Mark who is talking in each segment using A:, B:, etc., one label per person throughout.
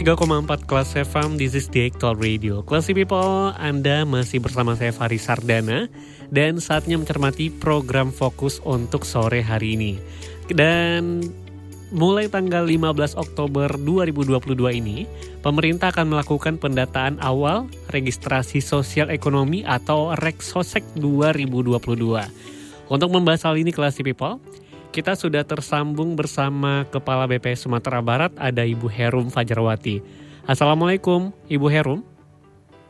A: Empat kelas FM, this is the actual radio. Classy people, Anda masih bersama saya Faris Sardana dan saatnya mencermati program fokus untuk sore hari ini. Dan mulai tanggal 15 Oktober 2022 ini, pemerintah akan melakukan pendataan awal registrasi sosial ekonomi atau Reksosek 2022. Untuk membahas hal ini Classy people, kita sudah tersambung bersama Kepala BPS Sumatera Barat, ada Ibu Herum Fajarwati. Assalamualaikum, Ibu Herum.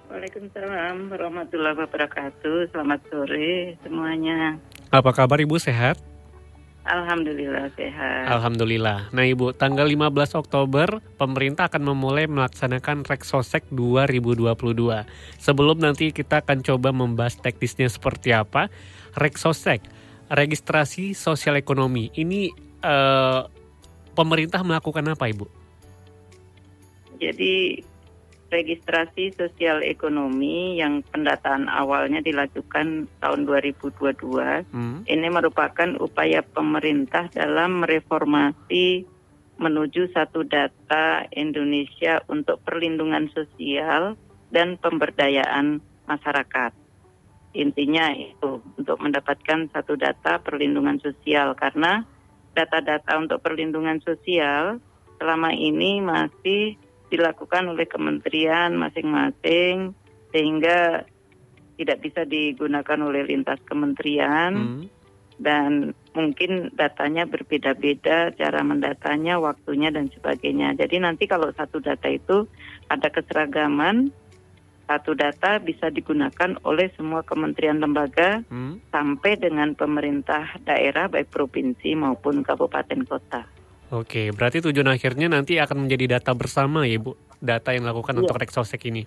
B: Waalaikumsalam warahmatullahi wabarakatuh. Selamat sore semuanya.
A: Apa kabar Ibu, sehat?
B: Alhamdulillah sehat.
A: Alhamdulillah. Nah Ibu, tanggal 15 Oktober pemerintah akan memulai melaksanakan Reksosek 2022. Sebelum nanti kita akan coba membahas teknisnya seperti apa, Reksosek registrasi sosial ekonomi ini uh, pemerintah melakukan apa ibu?
B: Jadi registrasi sosial ekonomi yang pendataan awalnya dilakukan tahun 2022 hmm. ini merupakan upaya pemerintah dalam mereformasi menuju satu data Indonesia untuk perlindungan sosial dan pemberdayaan masyarakat. Intinya itu untuk mendapatkan satu data perlindungan sosial. Karena data-data untuk perlindungan sosial selama ini masih dilakukan oleh kementerian masing-masing sehingga tidak bisa digunakan oleh lintas kementerian. Hmm. dan mungkin datanya berbeda-beda cara mendatanya waktunya dan sebagainya. Jadi nanti kalau satu data itu ada keseragaman satu data bisa digunakan oleh semua kementerian lembaga hmm. sampai dengan pemerintah daerah baik provinsi maupun kabupaten kota.
A: Oke, berarti tujuan akhirnya nanti akan menjadi data bersama ya Bu, data yang dilakukan ya. untuk Reksosek ini.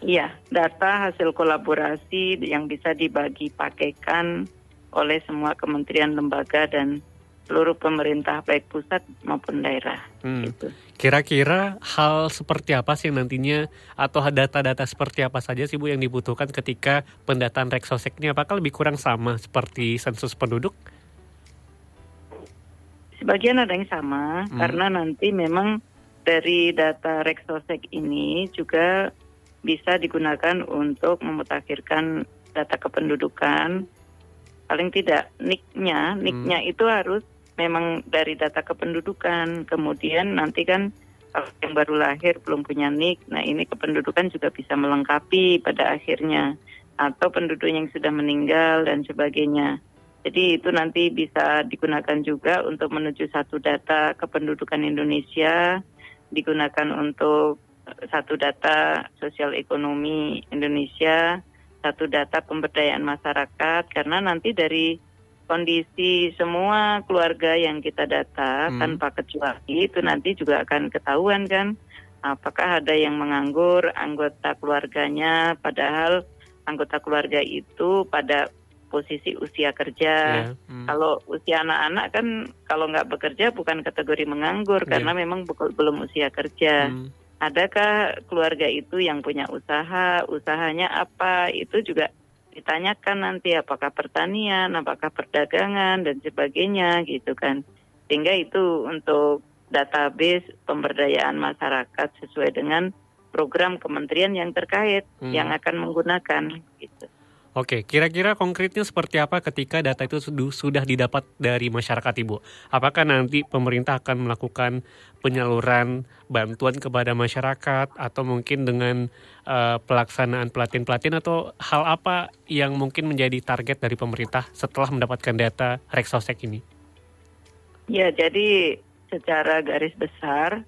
B: Iya, data hasil kolaborasi yang bisa dibagi pakaikan oleh semua kementerian lembaga dan seluruh pemerintah baik pusat maupun daerah. Hmm. Gitu.
A: Kira-kira hal seperti apa sih nantinya atau data-data seperti apa saja sih Bu yang dibutuhkan ketika pendataan Reksosek ini apakah lebih kurang sama seperti sensus penduduk?
B: Sebagian ada yang sama hmm. karena nanti memang dari data Reksosek ini juga bisa digunakan untuk memutakhirkan data kependudukan paling tidak nicknya nicknya hmm. itu harus memang dari data kependudukan. Kemudian nanti kan yang baru lahir belum punya NIK, nah ini kependudukan juga bisa melengkapi pada akhirnya atau penduduk yang sudah meninggal dan sebagainya. Jadi itu nanti bisa digunakan juga untuk menuju satu data kependudukan Indonesia, digunakan untuk satu data sosial ekonomi Indonesia, satu data pemberdayaan masyarakat karena nanti dari kondisi semua keluarga yang kita data hmm. tanpa kecuali itu nanti juga akan ketahuan kan apakah ada yang menganggur anggota keluarganya padahal anggota keluarga itu pada posisi usia kerja. Yeah. Hmm. Kalau usia anak-anak kan kalau nggak bekerja bukan kategori menganggur yeah. karena memang belum usia kerja. Hmm. Adakah keluarga itu yang punya usaha, usahanya apa itu juga ditanyakan nanti apakah pertanian, apakah perdagangan dan sebagainya gitu kan. Sehingga itu untuk database pemberdayaan masyarakat sesuai dengan program kementerian yang terkait hmm. yang akan menggunakan gitu.
A: Oke, kira-kira konkretnya seperti apa ketika data itu sudah didapat dari masyarakat Ibu? Apakah nanti pemerintah akan melakukan penyaluran bantuan kepada masyarakat atau mungkin dengan uh, pelaksanaan pelatihan-pelatihan atau hal apa yang mungkin menjadi target dari pemerintah setelah mendapatkan data Reksosek ini?
B: Ya, jadi secara garis besar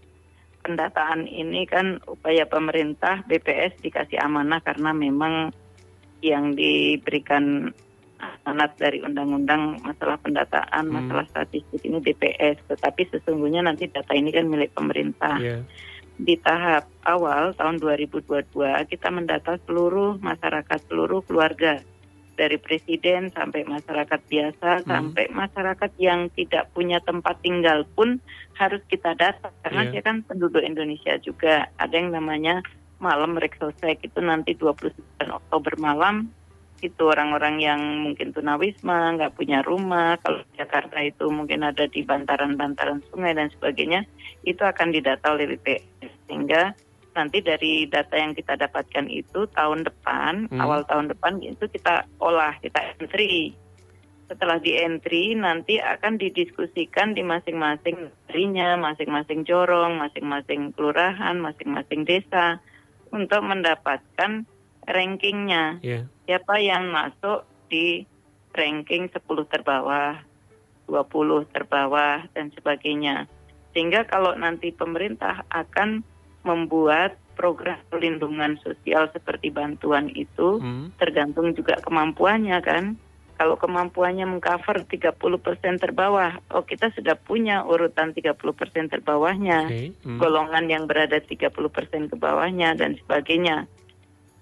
B: pendataan ini kan upaya pemerintah BPS dikasih amanah karena memang yang diberikan amanat dari undang-undang masalah pendataan, hmm. masalah statistik ini DPS, tetapi sesungguhnya nanti data ini kan milik pemerintah. Yeah. Di tahap awal tahun 2022 kita mendata seluruh masyarakat, seluruh keluarga dari presiden sampai masyarakat biasa
A: Hmm.
B: sampai masyarakat yang tidak punya tempat tinggal pun harus kita data karena
A: Iya.
B: dia kan penduduk Indonesia juga ada yang namanya malam reksosek itu nanti 29 Oktober malam itu orang-orang yang mungkin tunawisma nggak punya rumah kalau di Jakarta itu mungkin ada di bantaran-bantaran sungai dan sebagainya itu akan didata oleh BPS sehingga nanti dari data yang kita dapatkan itu tahun depan
A: Hmm.
B: awal tahun depan itu kita olah kita entry. Setelah di entry nanti akan didiskusikan di masing-masing negerinya masing-masing jorong masing-masing kelurahan masing-masing desa untuk mendapatkan rankingnya
A: Ya.
B: siapa yang masuk di ranking 10 terbawah, 20 terbawah dan sebagainya. Sehingga kalau nanti pemerintah akan membuat program perlindungan sosial seperti bantuan itu
A: Hmm.
B: tergantung juga kemampuannya kan. Kalau kemampuannya mengcover 30% terbawah, oh kita sudah punya urutan 30% terbawahnya
A: Oke. Hmm.
B: golongan yang berada 30% ke bawahnya dan sebagainya.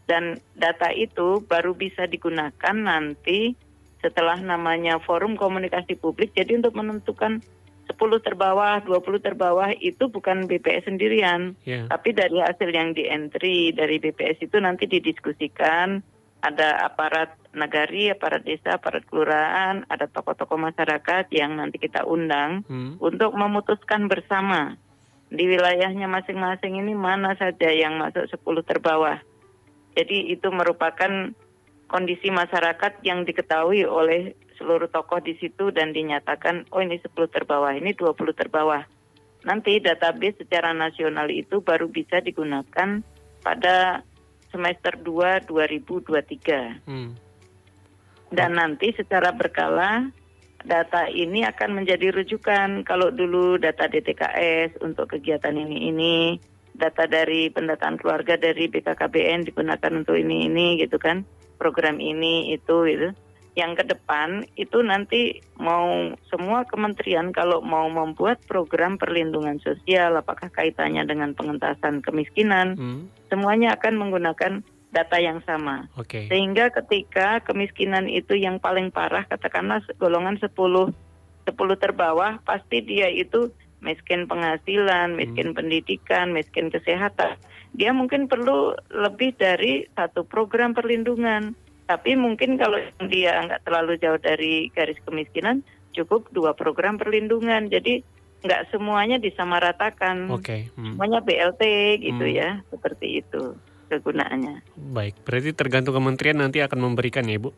B: Dan data itu baru bisa digunakan nanti setelah namanya forum komunikasi publik. Jadi untuk menentukan 10 terbawah, 20 terbawah itu bukan BPS sendirian.
A: Ya.
B: Tapi dari hasil yang di entry dari BPS itu nanti didiskusikan ada aparat nagari, aparat desa, aparat kelurahan, ada tokoh-tokoh masyarakat yang nanti kita undang
A: Hmm.
B: untuk memutuskan bersama di wilayahnya masing-masing ini mana saja yang masuk 10 terbawah. Jadi itu merupakan kondisi masyarakat yang diketahui oleh seluruh tokoh di situ dan dinyatakan oh ini 10 terbawah, ini 20 terbawah. Nanti database secara nasional itu baru bisa digunakan pada semester 2 2023.
A: Hmm.
B: Dan nanti secara berkala data ini akan menjadi rujukan. Kalau dulu data DTKS untuk kegiatan ini ini, data dari pendataan keluarga dari BKKBN digunakan untuk ini ini gitu kan, program ini itu gitu. Yang ke depan itu nanti mau semua kementerian kalau mau membuat program perlindungan sosial, apakah kaitannya dengan pengentasan kemiskinan,
A: Hmm.
B: semuanya akan menggunakan data yang sama.
A: Oke.
B: Sehingga ketika kemiskinan itu yang paling parah katakanlah golongan 10 10 terbawah pasti dia itu miskin penghasilan, miskin pendidikan, miskin kesehatan. Dia mungkin perlu lebih dari satu program perlindungan. Tapi mungkin kalau dia nggak terlalu jauh dari garis kemiskinan, cukup dua program perlindungan. Jadi nggak semuanya disamaratakan.
A: Oke. Hmm.
B: Semuanya BLT gitu
A: Hmm.
B: ya, seperti itu kegunaannya.
A: Baik, berarti tergantung kementerian nanti akan memberikan ya, Bu.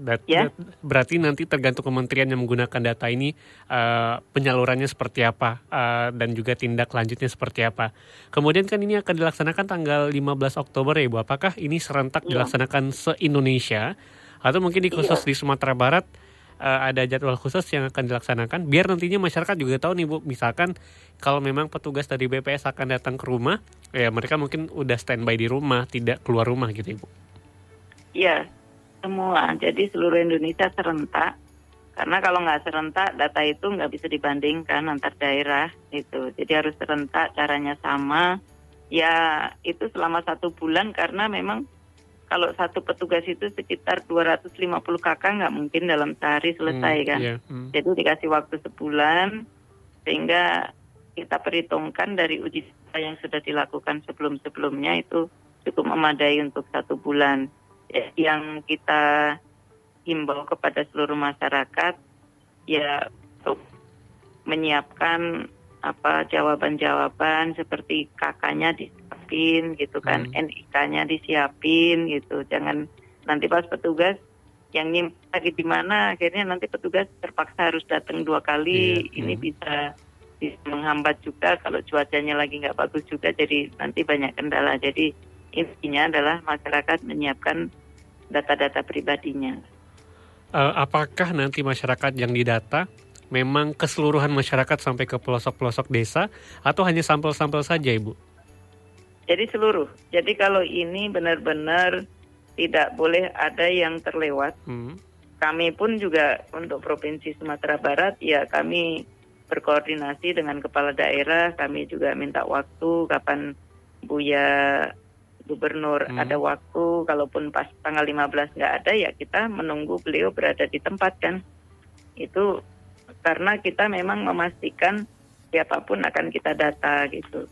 A: Dat-
B: Ya.
A: dat- berarti nanti tergantung kementerian yang menggunakan data ini eh, penyalurannya seperti apa eh, dan juga tindak lanjutnya seperti apa. Kemudian kan ini akan dilaksanakan tanggal 15 Oktober ya, Bu. Apakah ini serentak
B: Iya.
A: dilaksanakan se-Indonesia atau mungkin di khusus di Sumatera Barat eh, ada jadwal khusus yang akan dilaksanakan biar nantinya masyarakat juga tahu nih Bu, misalkan kalau memang petugas dari BPS akan datang ke rumah, ya mereka mungkin udah standby di rumah, tidak keluar rumah gitu, Ibu.
B: Iya, semua. Jadi seluruh Indonesia serentak. Karena kalau nggak serentak, data itu nggak bisa dibandingkan antar daerah itu. Jadi harus serentak, caranya sama. Ya itu selama satu bulan karena memang kalau satu petugas itu sekitar 250 kakak nggak mungkin dalam sehari selesai
A: Hmm,
B: kan.
A: iya, hmm.
B: Jadi dikasih waktu sebulan sehingga kita perhitungkan dari uji coba yang sudah dilakukan sebelum-sebelumnya itu cukup memadai untuk satu bulan. Ya, Yang kita himbau kepada seluruh masyarakat ya untuk menyiapkan apa jawaban-jawaban seperti kakaknya disiapin gitu kan,
A: Hmm.
B: NIK-nya disiapin gitu. Jangan nanti pas petugas yang nyimpen lagi di mana akhirnya nanti petugas terpaksa harus datang dua kali
A: Iya,
B: ini
A: hmm.
B: bisa bisa menghambat juga kalau cuacanya lagi nggak bagus juga jadi nanti banyak kendala jadi intinya adalah masyarakat menyiapkan data-data pribadinya
A: Eh, apakah nanti masyarakat yang didata memang keseluruhan masyarakat sampai ke pelosok-pelosok desa atau hanya sampel-sampel saja, Ibu?
B: Jadi seluruh jadi kalau ini benar-benar tidak boleh ada yang terlewat
A: Hmm.
B: kami pun juga untuk provinsi Sumatera Barat ya kami berkoordinasi dengan kepala daerah kami juga minta waktu kapan Buya gubernur
A: Hmm.
B: ada waktu kalaupun pas tanggal 15 nggak ada ya kita menunggu beliau berada di tempat kan itu karena kita memang memastikan siapa pun akan kita data gitu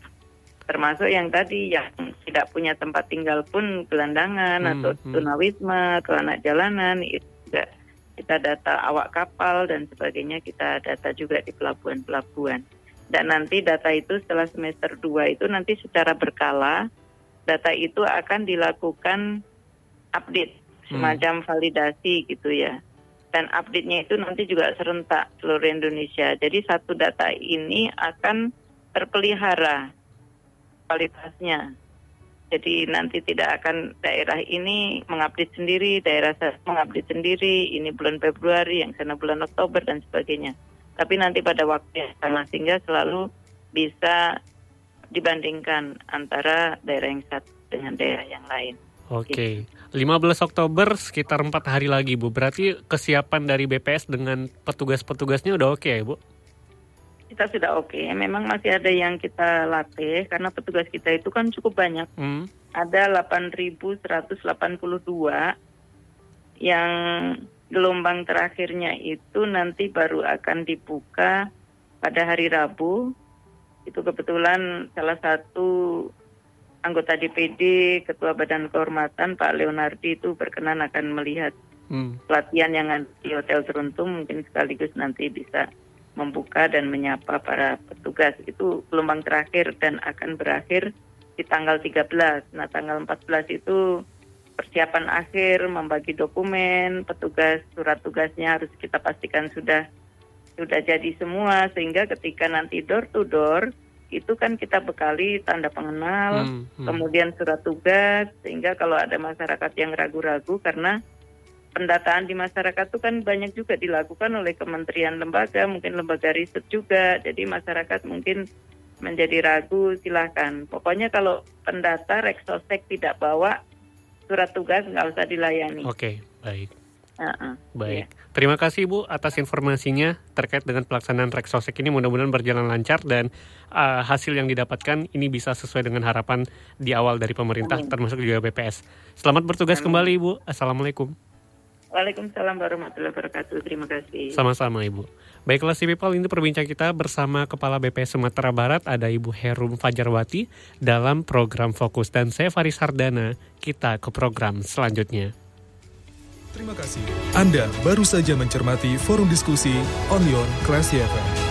B: termasuk yang tadi yang tidak punya tempat tinggal pun gelandangan
A: Hmm,
B: atau
A: hmm.
B: tunawisma atau anak jalanan itu juga kita data awak kapal dan sebagainya kita data juga di pelabuhan-pelabuhan dan nanti data itu setelah semester 2 itu nanti secara berkala data itu akan dilakukan update
A: Hmm.
B: semacam validasi gitu ya dan update-nya itu nanti juga serentak seluruh Indonesia jadi satu data ini akan terpelihara kualitasnya jadi nanti tidak akan daerah ini mengupdate sendiri, daerah sana mengupdate sendiri, ini bulan Februari, yang sana bulan Oktober dan sebagainya. Tapi nanti pada waktu yang sama sehingga selalu bisa dibandingkan antara daerah yang satu dengan daerah yang lain.
A: Oke, 15 Oktober sekitar empat hari lagi Bu. Berarti kesiapan dari BPS dengan petugas-petugasnya udah oke ya Bu?
B: Kita sudah oke, memang masih ada yang kita latih karena petugas kita itu kan cukup banyak.
A: Hmm.
B: ada 8.182 yang gelombang terakhirnya itu nanti baru akan dibuka pada hari Rabu. Itu kebetulan salah satu anggota DPD, Ketua Badan Kehormatan Pak Leonardi itu berkenan akan melihat
A: Hmm.
B: pelatihan yang di Hotel Teruntum mungkin sekaligus nanti bisa membuka dan menyapa para petugas. Itu gelombang terakhir dan akan berakhir di tanggal 13. Nah, tanggal 14 itu persiapan akhir membagi dokumen, petugas surat tugasnya harus kita pastikan sudah sudah jadi semua sehingga ketika nanti door to door itu kan kita bekali tanda pengenal,
A: Hmm, hmm.
B: kemudian surat tugas sehingga kalau ada masyarakat yang ragu-ragu karena pendataan di masyarakat itu kan banyak juga dilakukan oleh kementerian lembaga, mungkin lembaga riset juga. Jadi masyarakat mungkin menjadi ragu, silahkan. Pokoknya kalau pendata Reksosek tidak bawa surat tugas nggak usah dilayani.
A: Oke, baik.
B: Heeh.
A: Baik. Terima kasih Bu atas informasinya terkait dengan pelaksanaan Reksosek ini mudah-mudahan berjalan lancar dan uh, hasil yang didapatkan ini bisa sesuai dengan harapan di awal dari pemerintah
B: Amin.
A: termasuk juga BPS. Selamat bertugas
B: Amin.
A: kembali Ibu. Assalamualaikum.
B: Waalaikumsalam warahmatullahi wabarakatuh. Terima kasih.
A: Sama-sama Ibu. Baiklah si people ini perbincang kita bersama Kepala BPS Sumatera Barat ada Ibu Herum Fajarwati dalam program Fokus dan saya Faris Hardana. Kita ke program selanjutnya.
C: Terima kasih. Anda baru saja mencermati forum diskusi Onlyon Classy FM.